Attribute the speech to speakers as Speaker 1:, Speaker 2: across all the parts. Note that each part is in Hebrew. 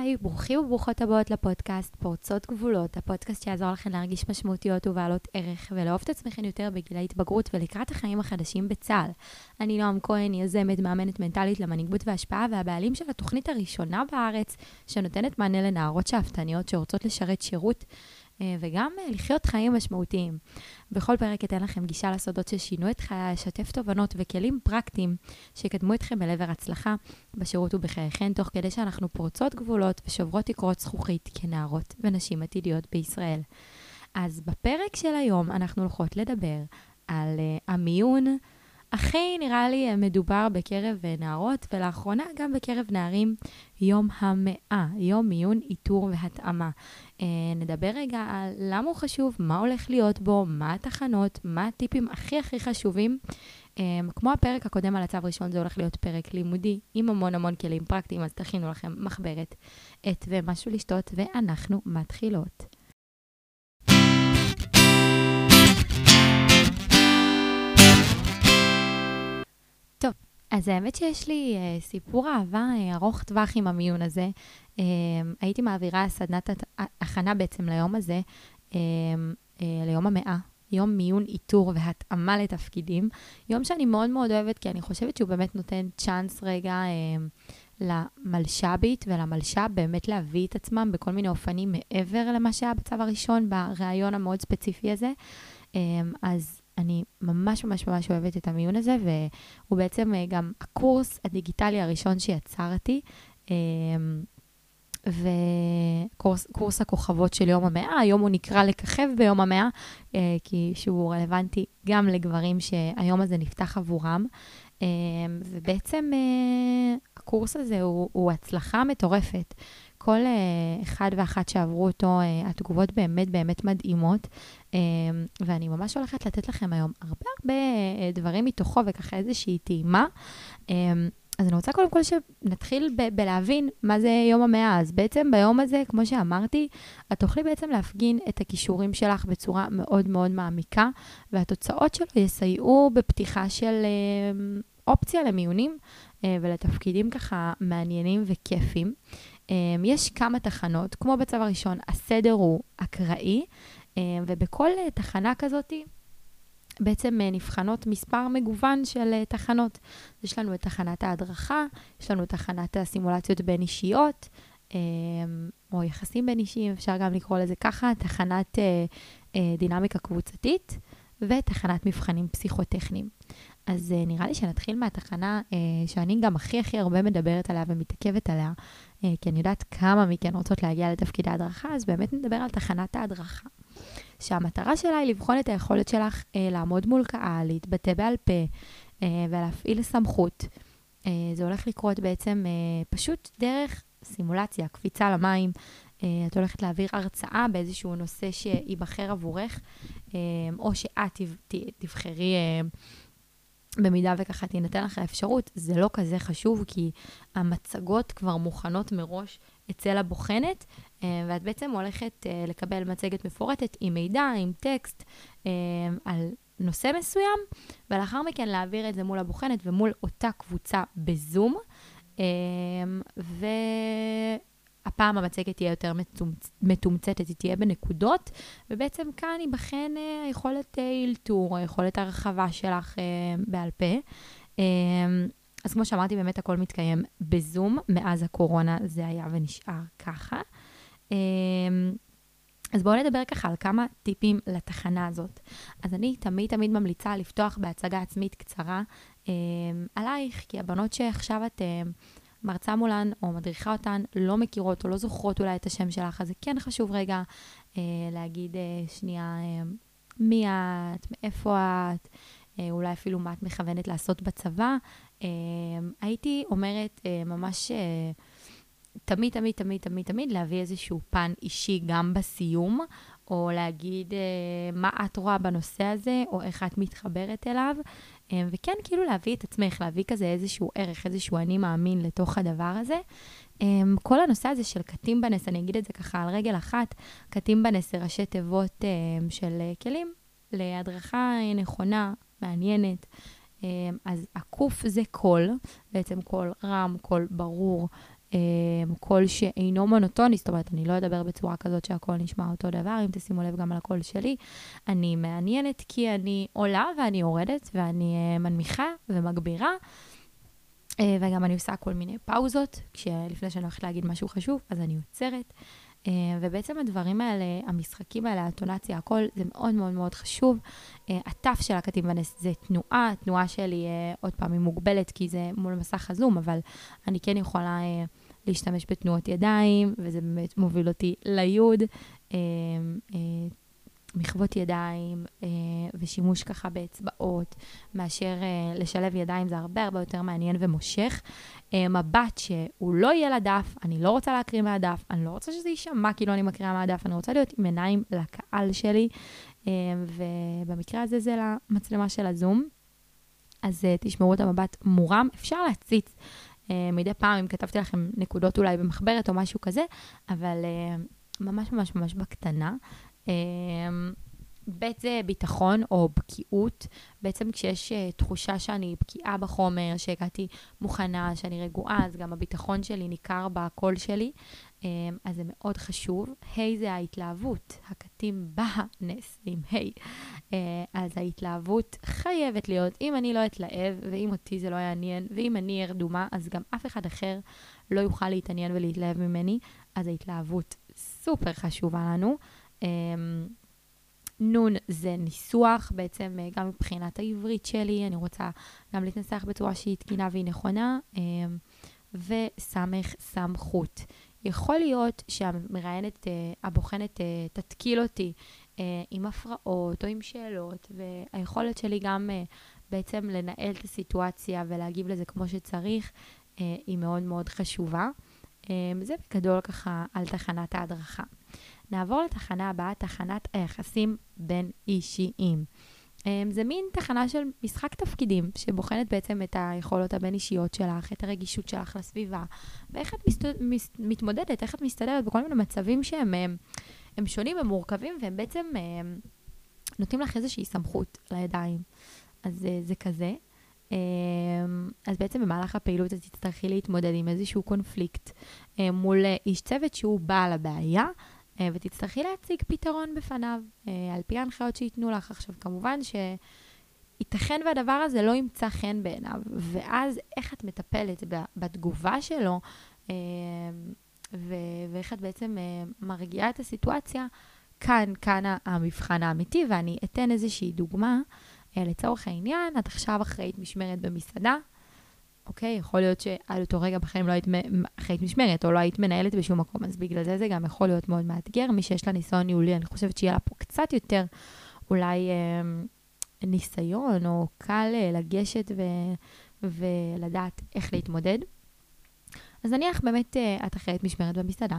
Speaker 1: היי, ברוכים וברוכות הבאות לפודקאסט פורצות גבולות, הפודקאסט שיעזור לכם להרגיש משמעותיות ובעלות ערך ולאהוב את עצמכם יותר בגיל ההתבגרות ולקראת החיים החדשים בצה"ל. אני נועם כהן, יזמת, מאמנת מנטלית למנהיגות והשפעה והבעלים של התוכנית הראשונה בארץ שנותנת מענה לנערות שאפתניות שרוצות לשרת שירות וגם אה, לחיות חיים משמעותיים. בכל פרק אתן לכם גישה לסודות ששינו את חיי, אשתף תובנות וכלים פרקטיים שיקדמו אתכם אל עבר הצלחה בשירות ובחייכן, תוך כדי שאנחנו פורצות גבולות ושוברות תקרות זכוכית כנערות ונשים עתידיות בישראל. אז בפרק של היום אנחנו הולכות לדבר על uh, המיון. הכי נראה לי מדובר בקרב נערות, ולאחרונה גם בקרב נערים, יום המאה, יום מיון, איתור והתאמה. אה, נדבר רגע על למה הוא חשוב, מה הולך להיות בו, מה התחנות, מה הטיפים הכי הכי חשובים. אה, כמו הפרק הקודם על הצו ראשון, זה הולך להיות פרק לימודי עם המון המון כלים פרקטיים, אז תכינו לכם מחברת, עט ומשהו לשתות, ואנחנו מתחילות. אז האמת שיש לי uh, סיפור אהבה uh, ארוך טווח עם המיון הזה. Uh, הייתי מעבירה סדנת הכנה בעצם ליום הזה, uh, uh, ליום המאה, יום מיון איתור והתאמה לתפקידים. יום שאני מאוד מאוד אוהבת, כי אני חושבת שהוא באמת נותן צ'אנס רגע uh, למלש"בית ולמלש"ב באמת להביא את עצמם בכל מיני אופנים מעבר למה שהיה בצו הראשון, בריאיון המאוד ספציפי הזה. Um, אז אני ממש ממש ממש אוהבת את המיון הזה, והוא בעצם אה, גם הקורס הדיגיטלי הראשון שיצרתי. אמ, וקורס הכוכבות של יום המאה, היום הוא נקרא לככב ביום המאה, אה, כי שהוא רלוונטי גם לגברים שהיום הזה נפתח עבורם. אמ, ובעצם אה, הקורס הזה הוא, הוא הצלחה מטורפת. כל אחד ואחת שעברו אותו, התגובות באמת באמת מדהימות, ואני ממש הולכת לתת לכם היום הרבה הרבה uh, דברים מתוכו וככה איזושהי טעימה. Um, אז אני רוצה קודם כל שנתחיל ב- בלהבין מה זה יום המאה. אז בעצם ביום הזה, כמו שאמרתי, את תוכלי בעצם להפגין את הכישורים שלך בצורה מאוד מאוד מעמיקה, והתוצאות שלו יסייעו בפתיחה של uh, אופציה למיונים uh, ולתפקידים ככה מעניינים וכיפים. יש כמה תחנות, כמו בצו הראשון, הסדר הוא אקראי, ובכל uh, תחנה כזאת בעצם uh, נבחנות מספר מגוון של תחנות. יש לנו את תחנת ההדרכה, יש לנו את תחנת הסימולציות בין-אישיות, um, או יחסים בין-אישיים, אפשר גם לקרוא לזה ככה, תחנת דינמיקה קבוצתית ותחנת מבחנים פסיכוטכניים. אז נראה לי שנתחיל מהתחנה שאני גם הכי הכי הרבה מדברת עליה ומתעכבת עליה, כי אני יודעת כמה מכן רוצות להגיע לתפקיד ההדרכה, אז באמת נדבר על תחנת ההדרכה. שהמטרה שלה היא לבחון את היכולת שלך uh, לעמוד מול קהל, להתבטא בעל פה uh, ולהפעיל סמכות. Uh, זה הולך לקרות בעצם uh, פשוט דרך סימולציה, קפיצה למים. Uh, את הולכת להעביר הרצאה באיזשהו נושא שייבחר עבורך, uh, או שאת תבחרי... Uh, במידה וככה תינתן לך האפשרות, זה לא כזה חשוב, כי המצגות כבר מוכנות מראש אצל הבוחנת, אה, ואת בעצם הולכת אה, לקבל מצגת מפורטת עם מידע, עם טקסט, אה, על נושא מסוים, ולאחר מכן להעביר את זה מול הבוחנת ומול אותה קבוצה בזום. ו... הפעם המצגת תהיה יותר מתומצ... מתומצתת, היא תהיה בנקודות, ובעצם כאן ייבחן אה, היכולת אה, אילתור, היכולת הרחבה שלך אה, בעל פה. אה, אז כמו שאמרתי, באמת הכל מתקיים בזום, מאז הקורונה זה היה ונשאר ככה. אה, אז בואו נדבר ככה על כמה טיפים לתחנה הזאת. אז אני תמיד תמיד ממליצה לפתוח בהצגה עצמית קצרה אה, עלייך, כי הבנות שעכשיו את... אה, מרצה מולן או מדריכה אותן לא מכירות או לא זוכרות אולי את השם שלך, אז זה כן חשוב רגע אה, להגיד אה, שנייה אה, מי את, מאיפה את, אה, אולי אפילו מה את מכוונת לעשות בצבא. אה, הייתי אומרת אה, ממש... אה, תמיד, תמיד, תמיד, תמיד, תמיד להביא איזשהו פן אישי גם בסיום, או להגיד אה, מה את רואה בנושא הזה, או איך את מתחברת אליו, אה, וכן כאילו להביא את עצמך, להביא כזה איזשהו ערך, איזשהו אני מאמין לתוך הדבר הזה. אה, כל הנושא הזה של קטים בנס, אני אגיד את זה ככה על רגל אחת, קטים בנס זה ראשי תיבות אה, של אה, כלים להדרכה נכונה, מעניינת. אה, אז הקוף זה קול, בעצם קול רם, קול ברור. קול שאינו מונוטוני, זאת אומרת, אני לא אדבר בצורה כזאת שהקול נשמע אותו דבר, אם תשימו לב גם על הקול שלי. אני מעניינת כי אני עולה ואני יורדת, ואני מנמיכה ומגבירה. וגם אני עושה כל מיני פאוזות, כשלפני שאני הולכת להגיד משהו חשוב, אז אני עוצרת. Uh, ובעצם הדברים האלה, המשחקים האלה, הטונציה, הכל, זה מאוד מאוד מאוד חשוב. הטף של הקטים בנס זה תנועה, התנועה שלי, עוד פעם, היא מוגבלת כי זה מול מסך הזום, אבל אני כן יכולה להשתמש בתנועות ידיים, וזה באמת מוביל אותי ליוד. Uh, uh, מחוות ידיים אה, ושימוש ככה באצבעות, מאשר אה, לשלב ידיים, זה הרבה הרבה יותר מעניין ומושך. אה, מבט שהוא לא יהיה לדף, אני לא רוצה להקריא מהדף, אני לא רוצה שזה יישמע כאילו אני מקריאה מהדף, אני רוצה להיות עם עיניים לקהל שלי, אה, ובמקרה הזה זה למצלמה של הזום. אז אה, תשמרו את המבט מורם, אפשר להציץ. Uh, מדי פעם, אם כתבתי לכם נקודות אולי במחברת או משהו כזה, אבל uh, ממש ממש ממש בקטנה. ב' זה ביטחון או בקיאות. בעצם כשיש uh, תחושה שאני בקיאה בחומר, שהגעתי מוכנה, שאני רגועה, אז גם הביטחון שלי ניכר בקול שלי. Um, אז זה מאוד חשוב. ה' זה ההתלהבות, הקטים בנס עם ה'. Uh, אז ההתלהבות חייבת להיות, אם אני לא אתלהב, ואם אותי זה לא יעניין, ואם אני אהיה רדומה, אז גם אף אחד אחר לא יוכל להתעניין ולהתלהב ממני. אז ההתלהבות סופר חשובה לנו. אמ, נון זה ניסוח, בעצם אה, גם מבחינת העברית שלי, אני רוצה גם להתנסח בצורה שהיא תקינה והיא נכונה, אמ, וסמך סמכות. יכול להיות שהמראיינת, אה, הבוחנת אה, תתקיל אותי עם הפרעות או עם שאלות, והיכולת שלי גם בעצם לנהל את הסיטואציה ולהגיב לזה כמו שצריך, היא מאוד מאוד חשובה. אמ, זה בגדול ככה על תחנת ההדרכה. נעבור לתחנה הבאה, תחנת היחסים בין אישיים. אמ, זה מין תחנה של משחק תפקידים, שבוחנת בעצם את היכולות הבין-אישיות שלך, את הרגישות שלך לסביבה, ואיך את מסת... מס... מתמודדת, איך את מסתדרת בכל מיני מצבים שהם הם, הם שונים, הם מורכבים, והם בעצם הם, נותנים לך איזושהי סמכות לידיים. אז אה, זה כזה. אמ, אז בעצם במהלך הפעילות את תצטרכי להתמודד עם איזשהו קונפליקט מול איש צוות שהוא בעל הבעיה, ותצטרכי להציג פתרון בפניו, אה, על פי ההנחיות שייתנו לך. עכשיו, כמובן שייתכן והדבר הזה לא ימצא חן בעיניו, ואז איך את מטפלת בתגובה שלו, אה, ואיך את בעצם מרגיעה את הסיטואציה, כאן, כאן המבחן האמיתי, ואני אתן איזושהי דוגמה. לצורך העניין, את עכשיו אחראית משמרת במסעדה, אוקיי? יכול להיות שעד אותו רגע בחיים לא היית אחראית משמרת, או לא היית מנהלת בשום מקום, אז בגלל זה זה גם יכול להיות מאוד מאתגר. מי שיש לה ניסיון ניהולי, אני חושבת שיהיה לה פה קצת יותר אולי אה, ניסיון, או קל אה, לגשת ו, ולדעת איך להתמודד. אז נניח באמת uh, את אחראית משמרת במסעדה,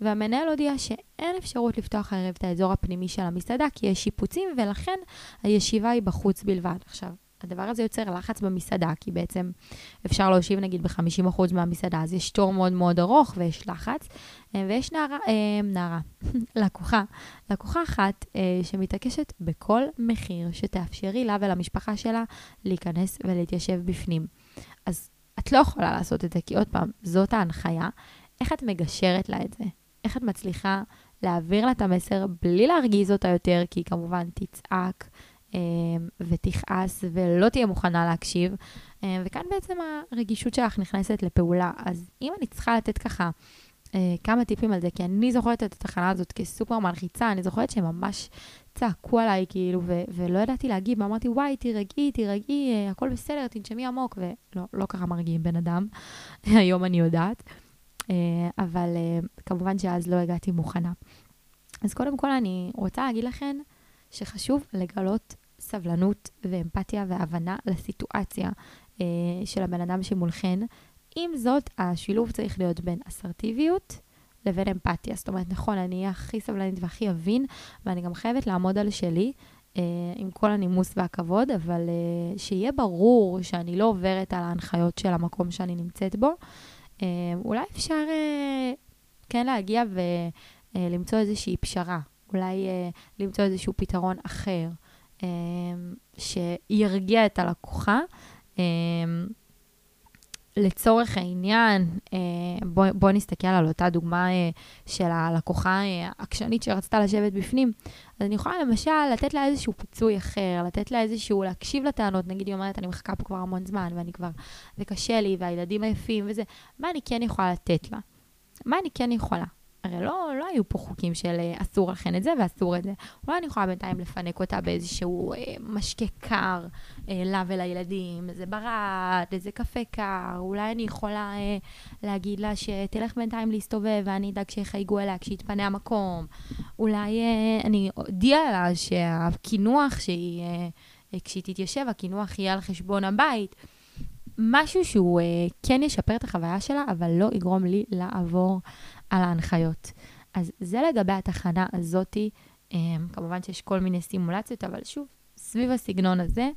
Speaker 1: והמנהל הודיע שאין אפשרות לפתוח הערב את האזור הפנימי של המסעדה, כי יש שיפוצים, ולכן הישיבה היא בחוץ בלבד. עכשיו, הדבר הזה יוצר לחץ במסעדה, כי בעצם אפשר להושיב נגיד ב-50% מהמסעדה, אז יש תור מאוד מאוד ארוך ויש לחץ. אה, ויש נערה, אה, נערה, לקוחה, לקוחה אחת אה, שמתעקשת בכל מחיר שתאפשרי לה ולמשפחה שלה להיכנס ולהתיישב בפנים. אז את לא יכולה לעשות את זה, כי עוד פעם, זאת ההנחיה. איך את מגשרת לה את זה? איך את מצליחה להעביר לה את המסר בלי להרגיז אותה יותר, כי היא כמובן תצעק, ותכעס ולא תהיה מוכנה להקשיב. אמ, וכאן בעצם הרגישות שלך נכנסת לפעולה. אז אם אני צריכה לתת ככה אה, כמה טיפים על זה, כי אני זוכרת את התחנה הזאת כסופר מלחיצה, אני זוכרת שהם ממש צעקו עליי, כאילו, ו- ולא ידעתי להגיב, ואמרתי, וואי, תירגעי, תירגעי, אה, הכל בסדר, תנשמי עמוק, ולא, לא ככה מרגיעים בן אדם, היום אני יודעת. אה, אבל כמובן שאז לא הגעתי מוכנה. אז קודם כל אני רוצה להגיד לכם, שחשוב לגלות סבלנות ואמפתיה והבנה לסיטואציה אה, של הבן אדם שמולכן. עם זאת, השילוב צריך להיות בין אסרטיביות לבין אמפתיה. זאת אומרת, נכון, אני אהיה הכי סבלנית והכי אבין, ואני גם חייבת לעמוד על שלי. אה, עם כל הנימוס והכבוד, אבל אה, שיהיה ברור שאני לא עוברת על ההנחיות של המקום שאני נמצאת בו. אה, אולי אפשר אה, כן להגיע ולמצוא איזושהי פשרה. אולי אה, למצוא איזשהו פתרון אחר אה, שירגיע את הלקוחה. אה, לצורך העניין, אה, בואו בוא נסתכל על אותה דוגמה אה, של הלקוחה אה, עקשנית שרצתה לשבת בפנים. אז אני יכולה למשל לתת לה איזשהו פיצוי אחר, לתת לה איזשהו, להקשיב לטענות, נגיד היא אומרת, אני מחכה פה כבר המון זמן, ואני כבר, זה קשה לי, והילדים עייפים וזה, מה אני כן יכולה לתת לה? מה אני כן יכולה? הרי לא, לא היו פה חוקים של אה, אסור לכן את זה ואסור את זה. אולי אני יכולה בינתיים לפנק אותה באיזשהו אה, משקה קר אה, לה ולילדים, איזה ברד, איזה קפה קר, אולי אני יכולה אה, להגיד לה שתלך בינתיים להסתובב ואני אדאג שיחייגו אליה כשיתפנה המקום. אולי אה, אני אודיע לה שהקינוח שהיא, אה, אה, כשהיא תתיישב, הקינוח יהיה על חשבון הבית. משהו שהוא אה, כן ישפר את החוויה שלה, אבל לא יגרום לי לעבור על ההנחיות. אז זה לגבי התחנה הזאתי. אה, כמובן שיש כל מיני סימולציות, אבל שוב, סביב הסגנון הזה.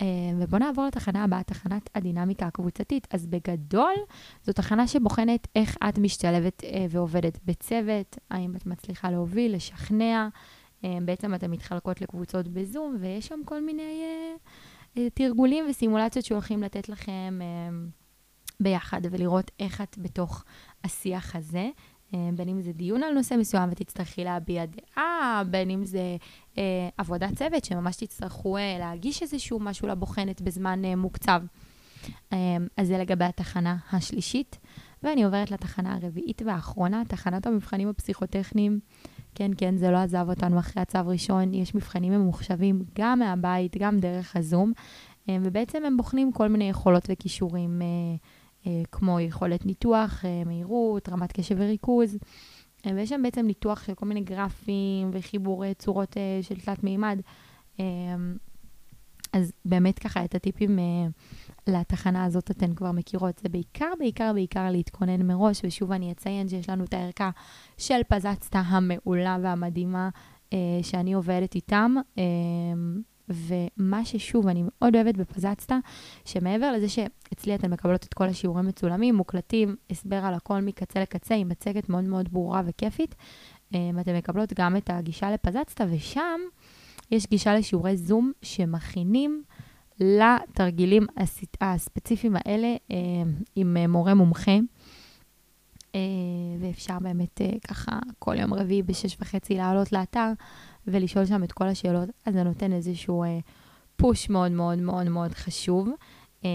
Speaker 1: אה, ובואו נעבור לתחנה הבאה, תחנת הדינמיקה הקבוצתית. אז בגדול, זו תחנה שבוחנת איך את משתלבת אה, ועובדת בצוות, האם את מצליחה להוביל, לשכנע. אה, בעצם אתן מתחלקות לקבוצות בזום, ויש שם כל מיני אה, תרגולים וסימולציות שהולכים לתת לכם אה, ביחד, ולראות איך את בתוך השיח הזה. אה, בין אם זה דיון על נושא מסוים ותצטרכי להביע דעה, בין אם זה אה, עבודת צוות, שממש תצטרכו אה, להגיש איזשהו משהו לבוחנת בזמן אה, מוקצב. אה, אז זה לגבי התחנה השלישית. ואני עוברת לתחנה הרביעית והאחרונה, תחנת המבחנים הפסיכוטכניים. כן, כן, זה לא עזב אותנו אחרי הצו ראשון, יש מבחנים ממוחשבים גם מהבית, גם דרך הזום, אה, ובעצם הם בוחנים כל מיני יכולות וכישורים. אה, אה, כמו יכולת ניתוח, מהירות, רמת קשב וריכוז. ויש שם בעצם ניתוח של כל מיני גרפים וחיבורי צורות של תלת מימד. אז באמת ככה את הטיפים לתחנה הזאת אתן כבר מכירות. זה בעיקר, בעיקר, בעיקר להתכונן מראש, ושוב אני אציין שיש לנו את הערכה של פזצתה המעולה והמדהימה שאני עובדת איתם. ומה ששוב, אני מאוד אוהבת בפזצתה, שמעבר לזה שאצלי אתן מקבלות את כל השיעורים מצולמים, מוקלטים, הסבר על הכל מקצה לקצה, עם מצגת מאוד מאוד ברורה וכיפית, אמ, אתן מקבלות גם את הגישה לפזצתה, ושם יש גישה לשיעורי זום שמכינים לתרגילים הספציפיים האלה אמ, עם מורה מומחה. אה, ואפשר באמת אה, ככה כל יום רביעי בשש וחצי לעלות לאתר ולשאול שם את כל השאלות, אז זה נותן איזשהו אה, פוש מאוד מאוד מאוד מאוד חשוב. אה,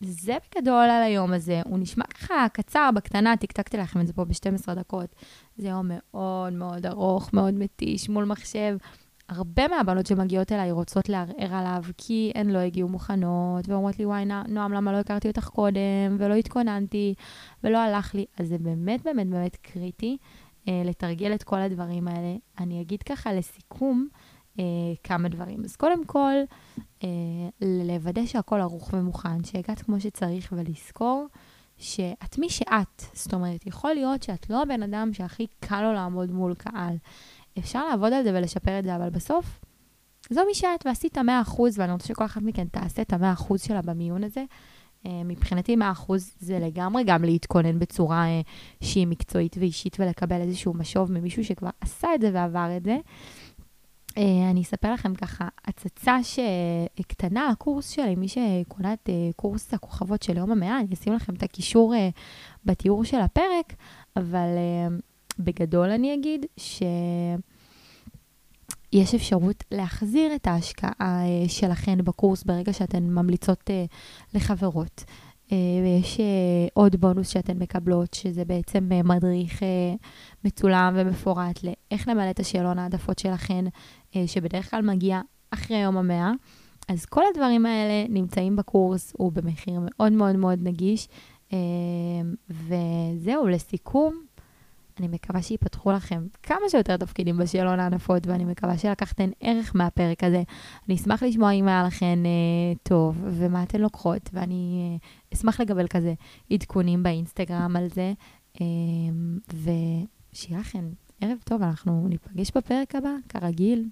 Speaker 1: זה בגדול על היום הזה. הוא נשמע ככה קצר, בקטנה, טקטקתי לכם את זה פה ב-12 דקות. זה יום מאוד מאוד ארוך, מאוד מתיש, מול מחשב. הרבה מהבנות שמגיעות אליי רוצות לערער עליו, כי הן לא הגיעו מוכנות, ואומרות לי, וואי, נועם, למה לא הכרתי אותך קודם, ולא התכוננתי, ולא הלך לי. אז זה באמת באמת באמת קריטי אה, לתרגל את כל הדברים האלה. אני אגיד ככה לסיכום אה, כמה דברים. אז קודם כל, אה, לוודא שהכל ערוך ומוכן, שהגעת כמו שצריך, ולזכור שאת מי שאת. זאת אומרת, יכול להיות שאת לא הבן אדם שהכי קל לו לעמוד מול קהל. אפשר לעבוד על זה ולשפר את זה, אבל בסוף, זו מי שאת ועשית 100%, ואני רוצה שכל אחת מכן תעשה את ה-100% שלה במיון הזה. אה, מבחינתי 100% זה לגמרי גם להתכונן בצורה אה, שהיא מקצועית ואישית ולקבל איזשהו משוב ממישהו שכבר עשה את זה ועבר את זה. אה, אני אספר לכם ככה הצצה שקטנה לקורס שלי, מי שקונה את קורס הכוכבות של יום המאה, אני אשים לכם את הקישור בתיאור של הפרק, אבל בגדול אני אגיד ש... יש אפשרות להחזיר את ההשקעה אה, שלכן בקורס ברגע שאתן ממליצות אה, לחברות. אה, ויש עוד בונוס שאתן מקבלות, שזה בעצם מדריך מצולם ומפורט לאיך למלא את השאלון העדפות שלכן, שבדרך כלל מגיע אחרי יום המאה. אז כל הדברים האלה נמצאים בקורס, הוא במחיר מאוד מאוד מאוד נגיש. וזהו, לסיכום, אני מקווה שיפתחו לכם כמה שיותר תפקידים בשאלון הענפות, ואני מקווה שלקחתן ערך מהפרק הזה. אני אשמח לשמוע אם היה לכן אה, טוב, ומה אתן לוקחות, ואני אה, אשמח לקבל כזה עדכונים באינסטגרם על זה, אה, ושיהיה לכם ערב טוב, אנחנו ניפגש בפרק הבא, כרגיל.